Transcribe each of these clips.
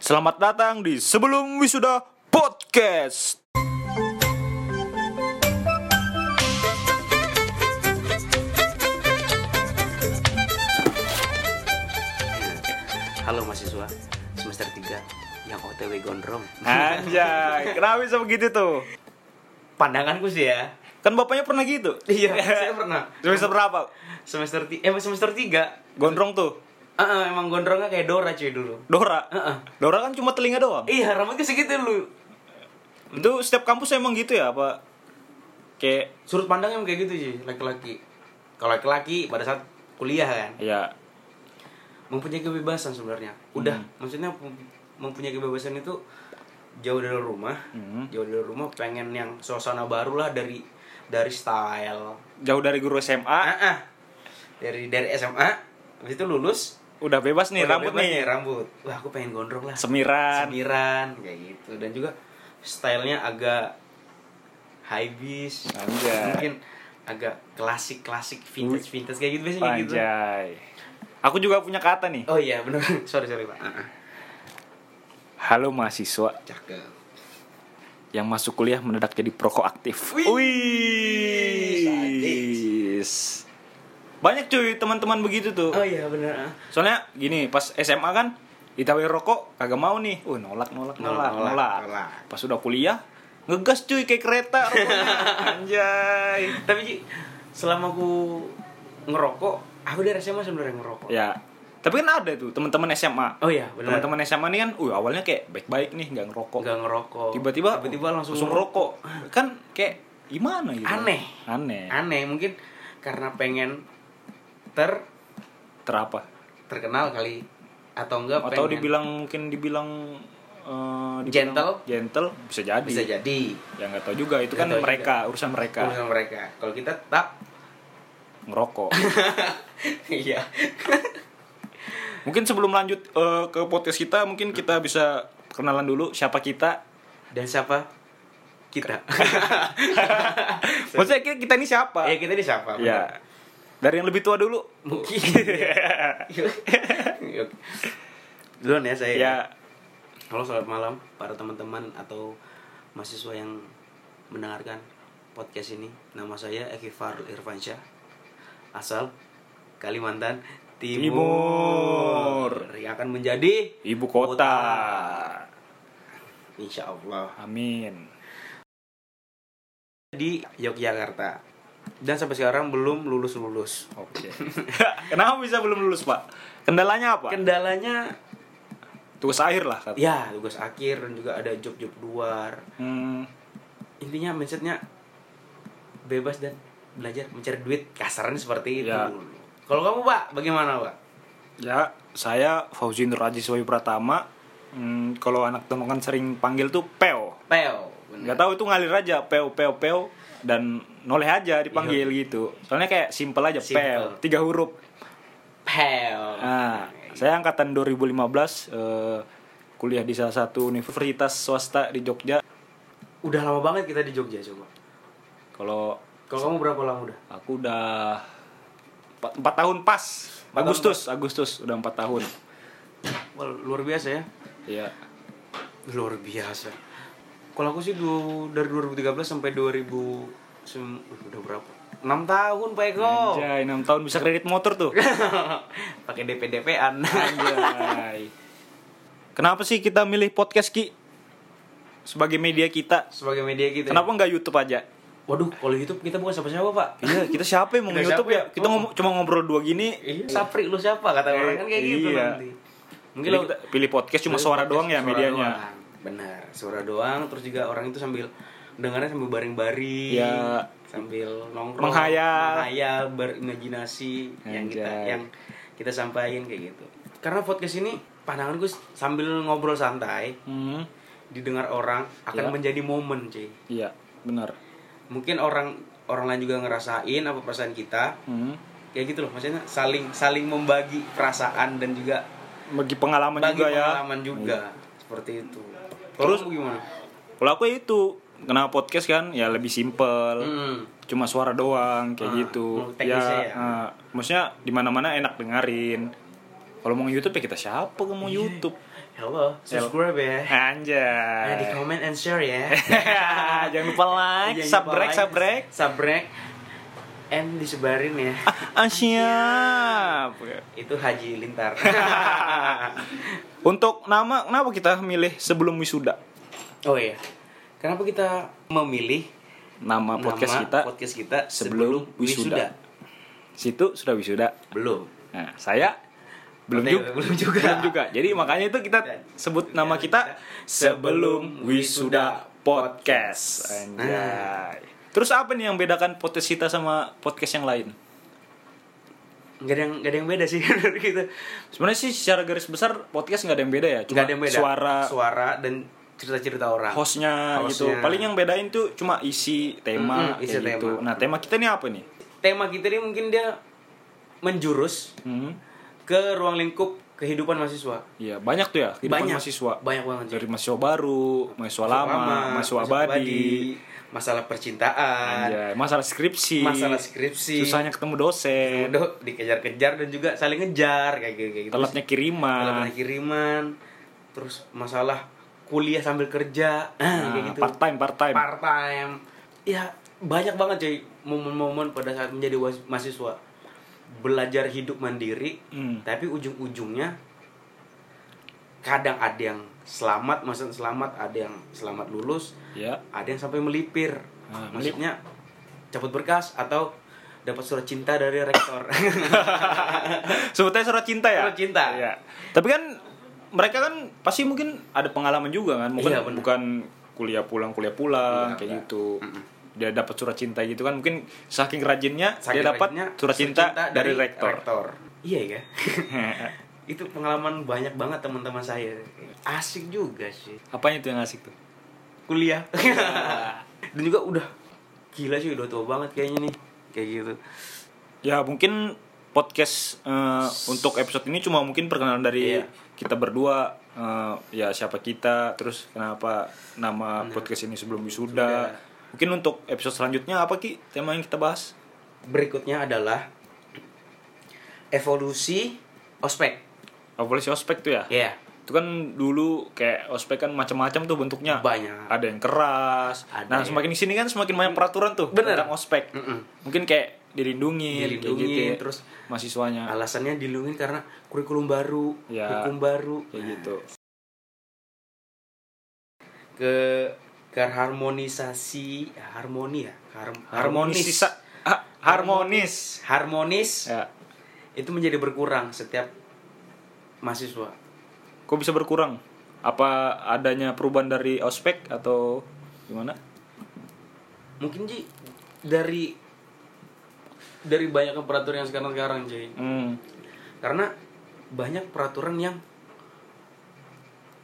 Selamat datang di Sebelum Wisuda Podcast. Halo mahasiswa semester 3 yang OTW gondrong. Anjay, kenapa bisa begitu tuh? Pandanganku sih ya. Kan bapaknya pernah gitu. Iya, saya pernah. Semester berapa? Semester ti eh semester 3. Gondrong tuh. Heeh, emang gondrongnya kayak Dora cuy dulu. Dora. Heeh. Dora kan cuma telinga doang. Iya, rambutnya segitu lu. Itu setiap kampus emang gitu ya apa? Kayak Sudut pandangnya emang kayak gitu cuy, laki-laki. Kalau laki-laki pada saat kuliah kan, ya mempunyai kebebasan sebenarnya. Udah, Hmm. maksudnya mem- mempunyai kebebasan itu jauh dari rumah, Hmm. jauh dari rumah pengen yang suasana baru lah dari dari style. jauh dari guru SMA, Ah, ah. Dari dari SMA, habis itu lulus, udah bebas nih Udah rambut bebas nih. rambut. Wah, aku pengen gondrong lah. Semiran. Semiran kayak gitu dan juga stylenya agak high beast. Anjay. Mungkin agak klasik klasik vintage vintage kayak gitu biasanya kayak gitu. Aku juga punya kata nih. Oh iya benar. sorry sorry pak. Ah, ah. Halo mahasiswa Cakep. yang masuk kuliah mendadak jadi perokok aktif. Wih. Wih. Banyak cuy teman-teman begitu tuh. Oh iya benar. ah. Soalnya gini, pas SMA kan ditawarin rokok kagak mau nih. Uh, nolak nolak nolak Nolak, nolak. nolak. Pas udah kuliah ngegas cuy kayak kereta. Anjay. Tapi Ji, selama aku ngerokok, aku dari SMA sebenarnya ngerokok. Ya. Tapi kan ada tuh teman-teman SMA. Oh iya benar. Teman-teman SMA nih kan, uh awalnya kayak baik-baik nih nggak ngerokok. Nggak ngerokok. Tiba-tiba tiba-tiba langsung, rokok. Kan kayak gimana gitu. Aneh. Aneh. Aneh mungkin karena pengen ter Terapa? terkenal kali atau enggak Atau pengen dibilang mungkin dibilang eh, Gentle? gentle bisa jadi. bisa jadi Ya nggak tahu juga itu Nggak kan mereka urusan mereka urusan mereka kalau kita tetap ngerokok. iya mungkin sebelum lanjut eh, ke podcast kita mungkin kita bisa kenalan dulu siapa kita. dan siapa kita Maksudnya kita, kita ini siapa? ya kita ini siapa Ya. Dari yang lebih tua dulu. mungkin. Duluan ya saya. Ya, halo selamat malam para teman-teman atau mahasiswa yang mendengarkan podcast ini. Nama saya Eki Farul Irfansyah asal Kalimantan Timur, Timur. yang akan menjadi ibu kota. Insya Allah. Amin. di Yogyakarta dan sampai sekarang belum lulus lulus Oke. Kenapa bisa belum lulus, Pak? Kendalanya apa? kendalanya Tugas akhir lah. kata. ya tugas akhir dan juga ada job-job luar Hmm, intinya mindsetnya bebas dan belajar mencari duit kasarnya seperti itu Ya. kalau kamu pak bagaimana pak ya, saya Fauzi Nur Aziz Wahyu Pratama. Hmm, kalau anak tongkongan sering panggil tuh Peo. peo Nggak tahu itu ngalir aja Peo Peo Peo dan noleh aja dipanggil gitu. Soalnya kayak simple aja Simple. Peo, tiga huruf. peo Nah, saya angkatan 2015 eh, kuliah di salah satu universitas swasta di Jogja. udah lama banget kita di Jogja coba Kalau kalau kamu berapa lama udah aku udah 4, tahun pas. Empat tahun Agustus, Agustus udah 4 tahun. Wah, luar biasa ya Iya. luar biasa kalau aku sih du, dari 2013 sampai 2000 sem- uh, udah berapa 6 tahun Pak Eko Anjay, 6 tahun bisa kredit motor tuh. pakai DP DP-an Anjay. Kenapa sih kita milih podcast Ki? Sebagai media kita. sebagai media kita Kenapa nggak YouTube aja? waduh kalau YouTube kita bukan siapa-siapa Pak Iya, kita siapa yang mau Kita YouTube ya? ya? Kita Oh. cuma ngobrol dua gini. Iya, Sapri lu siapa kata Eh, orang kan kayak gitu iya. nanti. Mungkin lo kita pilih podcast cuma suara doang ya suara medianya. doang. Benar, suara doang terus juga orang itu sambil dengarnya sambil baring-baring. Ya. Sambil nongkrong, Menghayal. menghayal, berimajinasi yang kita Anjay. yang kita sampaikan kayak gitu. Karena podcast ini pandangan gue sambil ngobrol santai Hmm, didengar orang akan Ya. menjadi momen, cuy. iya, benar. Mungkin orang orang lain juga ngerasain apa perasaan kita Hmm. kayak gitu loh maksudnya saling saling membagi perasaan dan juga Bagi pengalaman bagi juga ya. pengalaman juga seperti itu Terus- kamu gimana Kalau aku ya itu kenapa podcast kan ya lebih simpel. Hmm. Cuma suara doang kayak Ah, gitu. Ya, ya? ah, maksudnya di mana-mana enak dengerin. Kalau mau YouTube ya kita siapa yang mau YouTube? Hello, subscribe ya. Nah, di Anjay. comment and share ya. Jangan lupa like, Jangan lupa subrek, like, subrek. Subrek. And disebarin ya. Ah, siap. Itu Haji Lintar. Untuk nama, kenapa kita milih sebelum wisuda? oh iya. Kenapa kita memilih Nama podcast nama kita podcast kita sebelum wisuda. Situ sudah wisuda. Belum. Nah, saya belum juga. belum juga. Belum juga. Jadi makanya itu kita sebut nama kita sebelum wisuda podcast. Anjay. Terus apa nih yang bedakan podcast kita sama podcast yang lain? Nggak ada yang nggak ada yang beda sih dari kita. Sebenarnya sih secara garis besar podcast nggak ada yang beda ya. Cuma ada yang beda. suara suara dan cerita-cerita orang. hostnya, gitu. Hostnya. Paling yang bedain tuh cuma isi tema Mm-mm, isi kayak gitu. tema. Nah tema kita ini apa nih? Tema kita ini mungkin dia menjurus Hmm. ke ruang lingkup kehidupan mahasiswa. Iya banyak tuh ya kehidupan Banyak mahasiswa. Banyak banget. Dari mahasiswa baru, mahasiswa lama, mahasiswa abadi, masalah percintaan, Anjay, masalah skripsi, masalah skripsi, susahnya ketemu dosen, udah dikejar-kejar dan juga saling ngejar kayak gitu. Kayak gitu. telatnya kiriman, telatnya kiriman, terus masalah kuliah sambil kerja, ah, Nah, kayak gitu. part time, part time. Part time. Ya banyak banget cuy momen-momen pada saat menjadi mahasiswa belajar hidup mandiri, Hmm. tapi ujung-ujungnya kadang ada yang selamat, maksudnya selamat, ada yang selamat lulus, Ya, ada yang sampai melipir. Ah, Maksudnya cabut berkas atau dapat surat cinta dari rektor. sebutnya surat cinta ya. Surat cinta. Iya. Tapi kan mereka kan pasti mungkin ada pengalaman juga kan, mungkin Iya, bukan kuliah pulang kuliah pulang Iya, kayak iya. gitu. Mm-mm. Dia dapat surat cinta gitu kan, mungkin saking rajinnya Saking dia dapat rajinnya, surat cinta, dari, rektor. Iya ya. itu pengalaman banyak banget teman-teman saya. Asik juga sih. Apanya itu yang asik tuh? Kuliah. Dan juga udah gila sih udah tua banget kayaknya nih. Kayak gitu. Ya mungkin podcast eh, untuk episode ini cuma mungkin perkenalan dari Iya. kita berdua eh, ya siapa kita terus kenapa nama Nah. podcast ini sebelum wisuda. Sudah. Mungkin untuk episode selanjutnya apa ki tema yang kita bahas? Berikutnya adalah evolusi ospek. Evolusi ospek tuh ya. Ya, Itu kan dulu kayak ospek kan macam-macam tuh bentuknya. banyak. Ada yang keras. Ada nah, yang- semakin di sini kan semakin banyak peraturan tuh Bener. tentang ospek. Mm-mm. Mungkin kayak dilindungi, Dilindungin, terus mahasiswanya Alasannya dilindungi karena kurikulum baru, Ya. hukum baru, kayak gitu. ke ke harmonisasi, harmoni ya, Har- Harmonis. Ah, harmonis. harmonis Ya. itu menjadi berkurang setiap mahasiswa. Kok bisa berkurang? Apa adanya perubahan dari ospek atau gimana? Mungkin Ji dari dari banyak peraturan yang sekarang sekarang Ji. Hmm. Karena banyak peraturan yang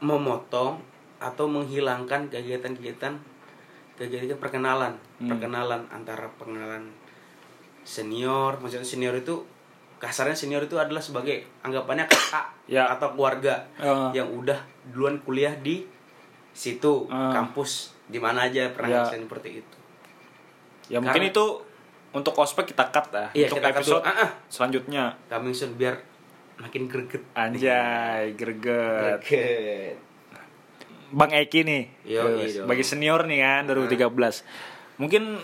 memotong atau menghilangkan kegiatan-kegiatan kegiatan perkenalan, Hmm. perkenalan antara pengenalan senior, maksudnya senior itu kasarnya senior itu adalah sebagai anggapannya kakak Ya. atau keluarga Eh. yang udah duluan kuliah di situ Ah. kampus di mana aja pernah Ya. ngerasain seperti itu. Ya mungkin Karena- itu untuk ospek kita cut ya. Iya, untuk kita cut episode dulu. Ah, ah. selanjutnya. Coming soon biar makin greget. Anjay, greget. Greget. Bang Eki nih. Yo, iya. Bagi senior nih kan 2013. Mungkin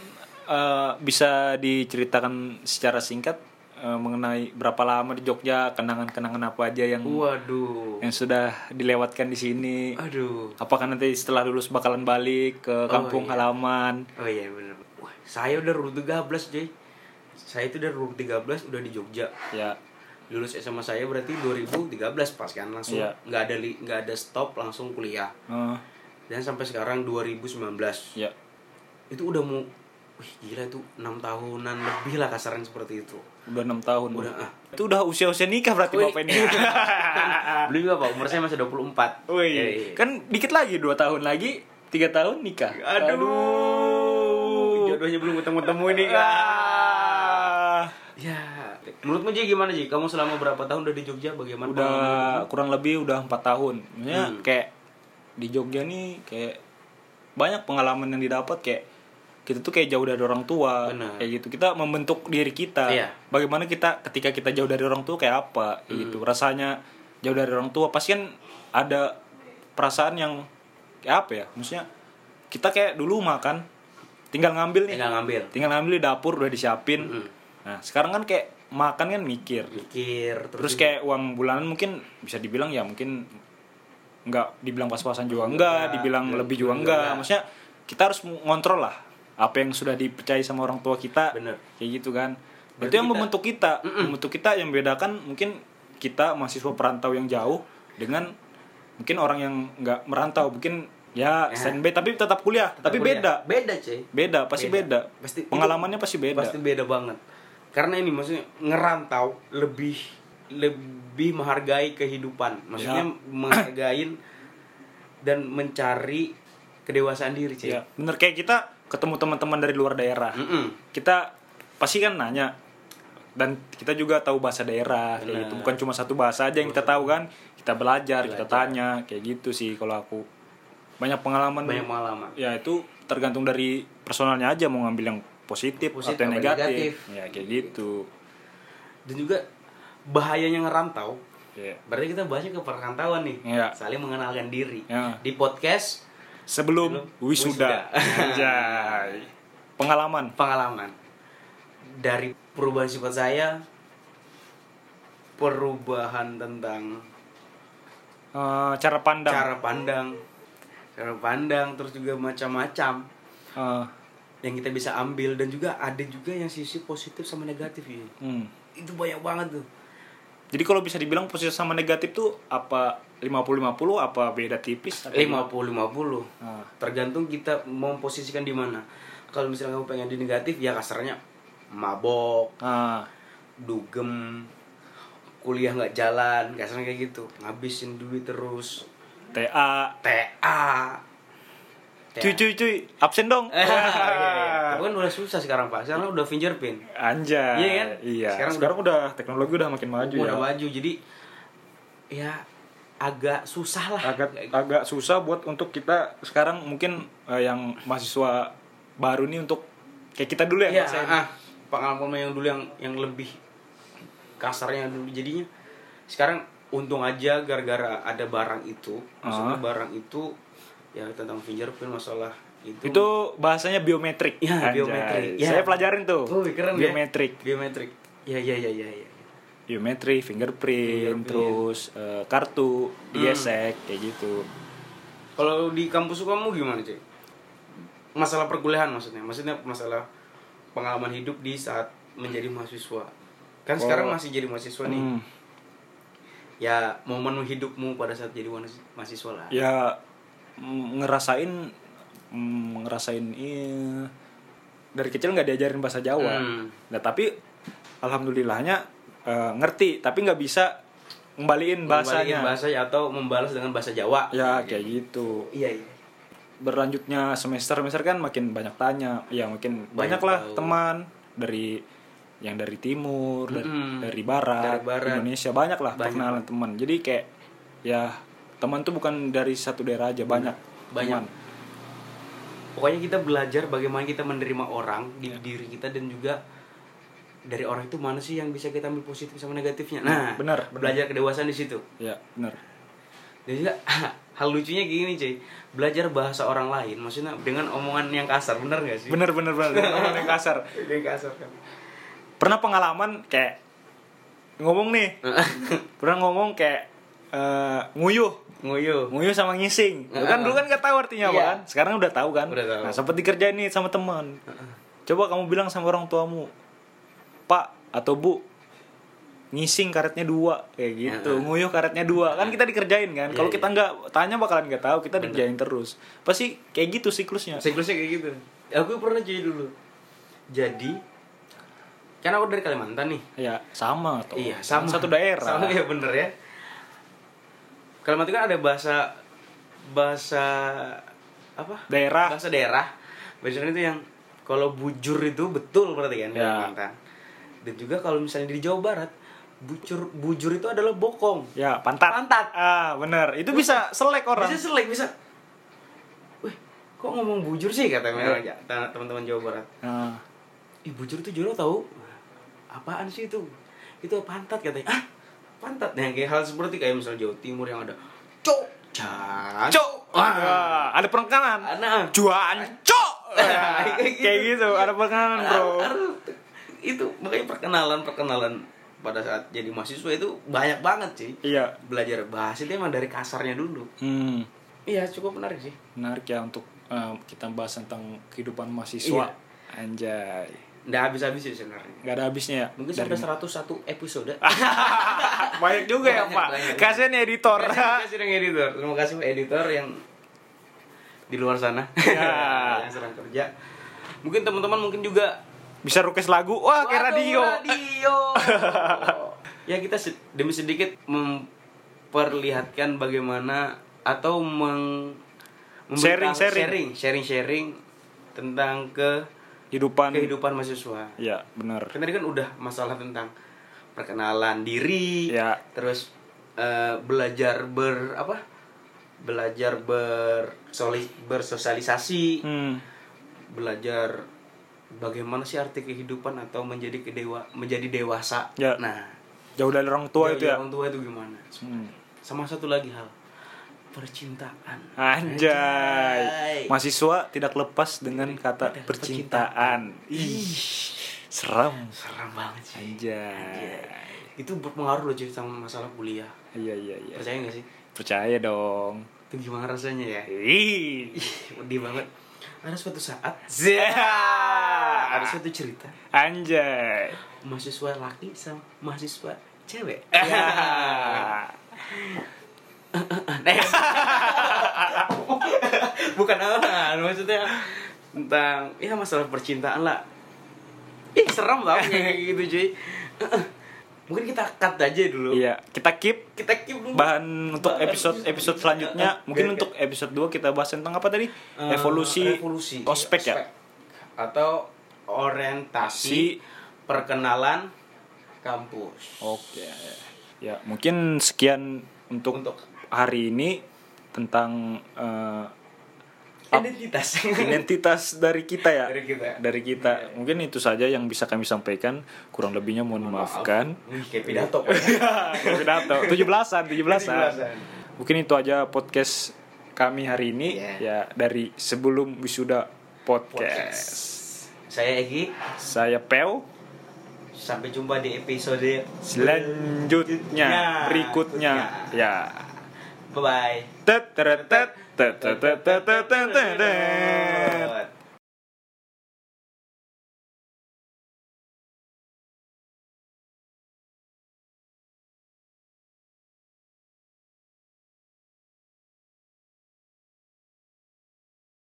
eh, bisa diceritakan secara singkat eh, mengenai berapa lama di Jogja, kenangan-kenangan apa aja yang Waduh. yang sudah dilewatkan di sini. Aduh. Apakah nanti setelah lulus bakalan balik ke kampung iya. halaman? Oh iya bener. Wah, saya udah RUT 13, Joy. Saya itu udah RUT 13 udah di Jogja. Ya, Lulus SMA saya berarti 2013 pas kan langsung Iya. nggak ada nggak ada stop langsung kuliah. eh, Dan sampai sekarang 2019. ya. Itu udah mau Wih gila itu 6 tahunan lebih lah kasaran seperti itu. Udah enam tahun. Udah, ah. Itu udah usia-usia nikah berarti Wih. bapak ini. ya? Belum juga Pak, umur saya masih 24. Wih, Iya, iya. kan dikit lagi dua tahun lagi, tiga tahun nikah. Aduh. Jodohnya belum ketemu-temu ini. Ah. Ya, menurutmu Ji gimana Ji? Kamu selama berapa tahun udah di Jogja? Bagaimana? udah kurang lebih udah empat tahun. Maksudnya Hmm. kayak di Jogja nih kayak banyak pengalaman yang didapat kayak kita tuh kayak jauh dari orang tua Benar. kayak gitu kita membentuk diri kita Iya. bagaimana kita ketika kita jauh dari orang tua kayak apa Hmm. gitu rasanya jauh dari orang tua pasti kan ada perasaan yang kayak apa ya maksudnya kita kayak dulu makan tinggal ngambil nih tinggal ngambil tinggal ngambil di dapur udah disiapin Mm-mm. nah sekarang kan kayak makan kan mikir mikir terus kayak uang bulanan mungkin bisa dibilang ya mungkin nggak dibilang pas-pasan juga enggak, Enggak, dibilang enggak, lebih juga juga enggak. enggak. Maksudnya kita harus ngontrol lah apa yang sudah dipercaya sama orang tua kita. Bener. Kayak gitu kan. Berarti itu yang kita- membentuk kita, membentuk kita yang bedakan mungkin kita mahasiswa perantau yang jauh dengan mungkin orang yang nggak merantau, mungkin ya standby tapi tetap kuliah, tapi Kuliah. beda. beda cuy Beda, pasti beda. Pasti- Pengalamannya pasti beda. pasti beda banget karena ini maksudnya ngerantau lebih lebih menghargai kehidupan maksudnya Ya. menghargai dan mencari kedewasaan diri cuy Ya, bener kayak kita ketemu teman-teman dari luar daerah. Mm-mm. kita pasti kan nanya dan kita juga tahu bahasa daerah kayak Benar. gitu bukan cuma satu bahasa aja yang kita tahu kan kita belajar, kita Belajar. tanya kayak gitu sih kalau aku banyak pengalaman banyak pengalaman ya itu tergantung dari personalnya aja mau ngambil yang positif, Positif atau yang negatif. negatif. ya kayak gitu dan juga bahayanya ngerantau ya berarti kita bahasnya ke perantauan nih Iya. saling mengenalkan diri Ya. di podcast sebelum Sebelum wisuda, wisuda. Pengalaman. Pengalaman. Dari perubahan sifat saya perubahan tentang Eh, cara pandang. cara pandang. Cara pandang terus juga macam-macam. Eh, yang kita bisa ambil. Dan juga ada juga yang sisi positif sama negatif ya hmm. itu banyak banget tuh jadi kalau bisa dibilang positif sama negatif tuh apa 50-50 apa beda tipis? Atau 50 50 Ah. tergantung kita mau posisikan di mana. Kalau misalnya kamu pengen di negatif ya kasarnya mabok Ah, dugem kuliah nggak jalan kasarnya kayak gitu. Ngabisin duit terus. TA TA cuy cuy cuy absen dong. Iya, iya. Itu kan udah susah sekarang pak. Sekarang udah fingerprint. Anjay. Iya kan? iya. Sekarang sekarang, udah teknologi udah makin maju udah ya. maju. Jadi ya agak susah lah. Agak agak susah buat untuk kita sekarang mungkin eh, yang mahasiswa baru nih untuk kayak kita dulu ya, ya ngerasain. ah, pengalaman yang dulu yang yang lebih kasarnya dulu jadinya. Sekarang untung aja gara-gara ada barang itu maksudnya Ah. barang itu ya tentang fingerprint masalah itu itu bahasanya biometrik Ya, Anjay. biometrik. Ya. saya pelajarin tuh Oh, keren ya. biometrik biometrik ya ya ya ya ya biometrik fingerprint, Fingerprint. terus eh, kartu digesek kayak gitu kalau di kampus kamu gimana cuy masalah perkuliahan maksudnya maksudnya masalah pengalaman hidup di saat menjadi mahasiswa kan Oh. sekarang masih jadi mahasiswa nih Hmm. ya momen hidupmu pada saat jadi mahas- mahasiswa lah ya ngerasain ngerasain iya, dari kecil nggak diajarin bahasa Jawa Hmm. nah tapi alhamdulillahnya eh, ngerti tapi nggak bisa ngembaliin bahasanya Membalikin bahasanya atau membalas dengan bahasa Jawa ya kayak gitu iya iya berlanjutnya semester semester kan makin banyak tanya ya makin Banyak banyak lah tahu. teman dari yang dari timur dari, Mm-mm. dari barat, Dari barat. Indonesia banyak lah Banyak. perkenalan teman jadi kayak ya teman tuh bukan dari satu daerah aja banyak. Banyak. teman. pokoknya kita belajar bagaimana kita menerima orang di diri kita dan juga dari orang itu mana sih yang bisa kita ambil positif sama negatifnya. Nah benar, benar. belajar kedewasaan di situ. Ya benar. Dan juga hal lucunya gini cuy. Belajar bahasa orang lain maksudnya dengan omongan yang kasar bener gak sih? Bener bener bener ngomong yang kasar. Yang kasar kan. Pernah pengalaman kayak ngomong nih. Pernah ngomong kayak eh, nguyuh. Nguyuh. Nguyuh sama ngising. Lu kan dulu kan gak tahu artinya apa Iya. kan? Sekarang udah tahu kan? Udah tahu. nah sempet dikerjain nih sama teman. Coba kamu bilang sama orang tuamu pak atau bu ngising karetnya dua. Kayak gitu. Nguyuh karetnya dua. Kan kita dikerjain kan? Kalau Iya, kita nggak tanya bakalan nggak tahu kita dikerjain terus. Pasti kayak gitu siklusnya. Siklusnya kayak gitu. Aku pernah jadi dulu. Jadi kan aku dari Kalimantan nih. Ya sama tuh. Iya, sama. satu daerah. Sama ya bener ya. Kalimantan kan ada bahasa bahasa apa? daerah Bahasa daerah. Bahasa itu yang kalau bujur itu betul berarti kan Ya. Kalimantan. Dan juga kalau misalnya di Jawa Barat, bujur bujur itu adalah bokong. ya pantat Pantat. ah bener itu bisa selek orang Bisa selek bisa. Wih, kok ngomong bujur sih kata ya, teman-teman Jawa Barat. Nah, Ih bujur itu jodoh tahu apaan sih itu itu pantat katanya ah pantat nah kayak hal seperti kayak misalnya Jawa Timur yang ada cok Cak. Cok. Wah, ada penekanan. Nah, Juan cok. Kayak Kayak gitu, ada penekanan, Bro. Itu makanya perkenalan perkenalan pada saat jadi mahasiswa itu banyak banget sih Iya. belajar bahasa itu emang dari kasarnya dulu Hmm. iya cukup menarik sih Menarik ya untuk eh, kita bahas tentang kehidupan mahasiswa. Anjay. Nggak habis-habis sih sebenarnya Gak ada habisnya ya? mungkin Dari- sampai 101 episode banyak juga ya, Banyak, Pak. banyak. Kasihan ya editor. terima kasih dong editor terima kasih Pak editor yang di luar sana Ya. yang sedang kerja mungkin teman-teman mungkin juga Bisa request lagu. Wah, kayak Waduh, radio. radio. ya kita demi sedikit memperlihatkan bagaimana atau meng Sharing, sharing. sharing sharing sharing tentang ke Kehidupan. kehidupan mahasiswa. Ya, benar. Kan tadi kan udah masalah tentang perkenalan diri, Ya. terus eh, belajar ber apa? Belajar ber bersosialisasi, Hmm. belajar bagaimana sih arti kehidupan atau menjadi kedewa menjadi dewasa. Ya. Nah, Jauh dari orang tua jauh itu ya. Orang tua itu gimana? Hmm. Sama satu lagi hal, percintaan. Anjay. Mahasiswa tidak lepas dengan kata Ada percintaan. Ih, seram. Seram banget sih. Anjay. Itu berpengaruh loh cuy sama masalah kuliah. Iya, iya, iya. Percaya gak sih? Percaya dong. Itu gimana rasanya ya? Ih. Banget. Ada suatu saat, Zia. ada suatu cerita Anjay. mahasiswa laki sama mahasiswa cewek. Ya. Bukan apa, maksudnya tentang ya masalah percintaan lah. Ih, serem tau kayak gitu cuy. Mungkin kita cut aja dulu. Iya, kita keep Kita keep dulu. bahan untuk Bahan episode episode selanjutnya. Mungkin untuk episode 2 kita bahas tentang apa tadi? Eh, Evolusi revolusi ospek ya. atau orientasi Si perkenalan kampus. Oke. Ya, mungkin sekian untuk, Untuk hari ini tentang Ap- identitas identitas dari kita ya. Dari kita. Dari kita. Mungkin itu saja yang bisa kami sampaikan. Kurang lebihnya mohon maafkan. Wih, kayak pidato ya. Pidato 17-an, 17-an. 17-an. Mungkin itu aja podcast kami hari ini Iya. ya dari sebelum wisuda podcast. Podcast. Saya Egi. Saya Pel. Sampai jumpa di episode Selanjutnya, berikutnya, ya. Bye bye.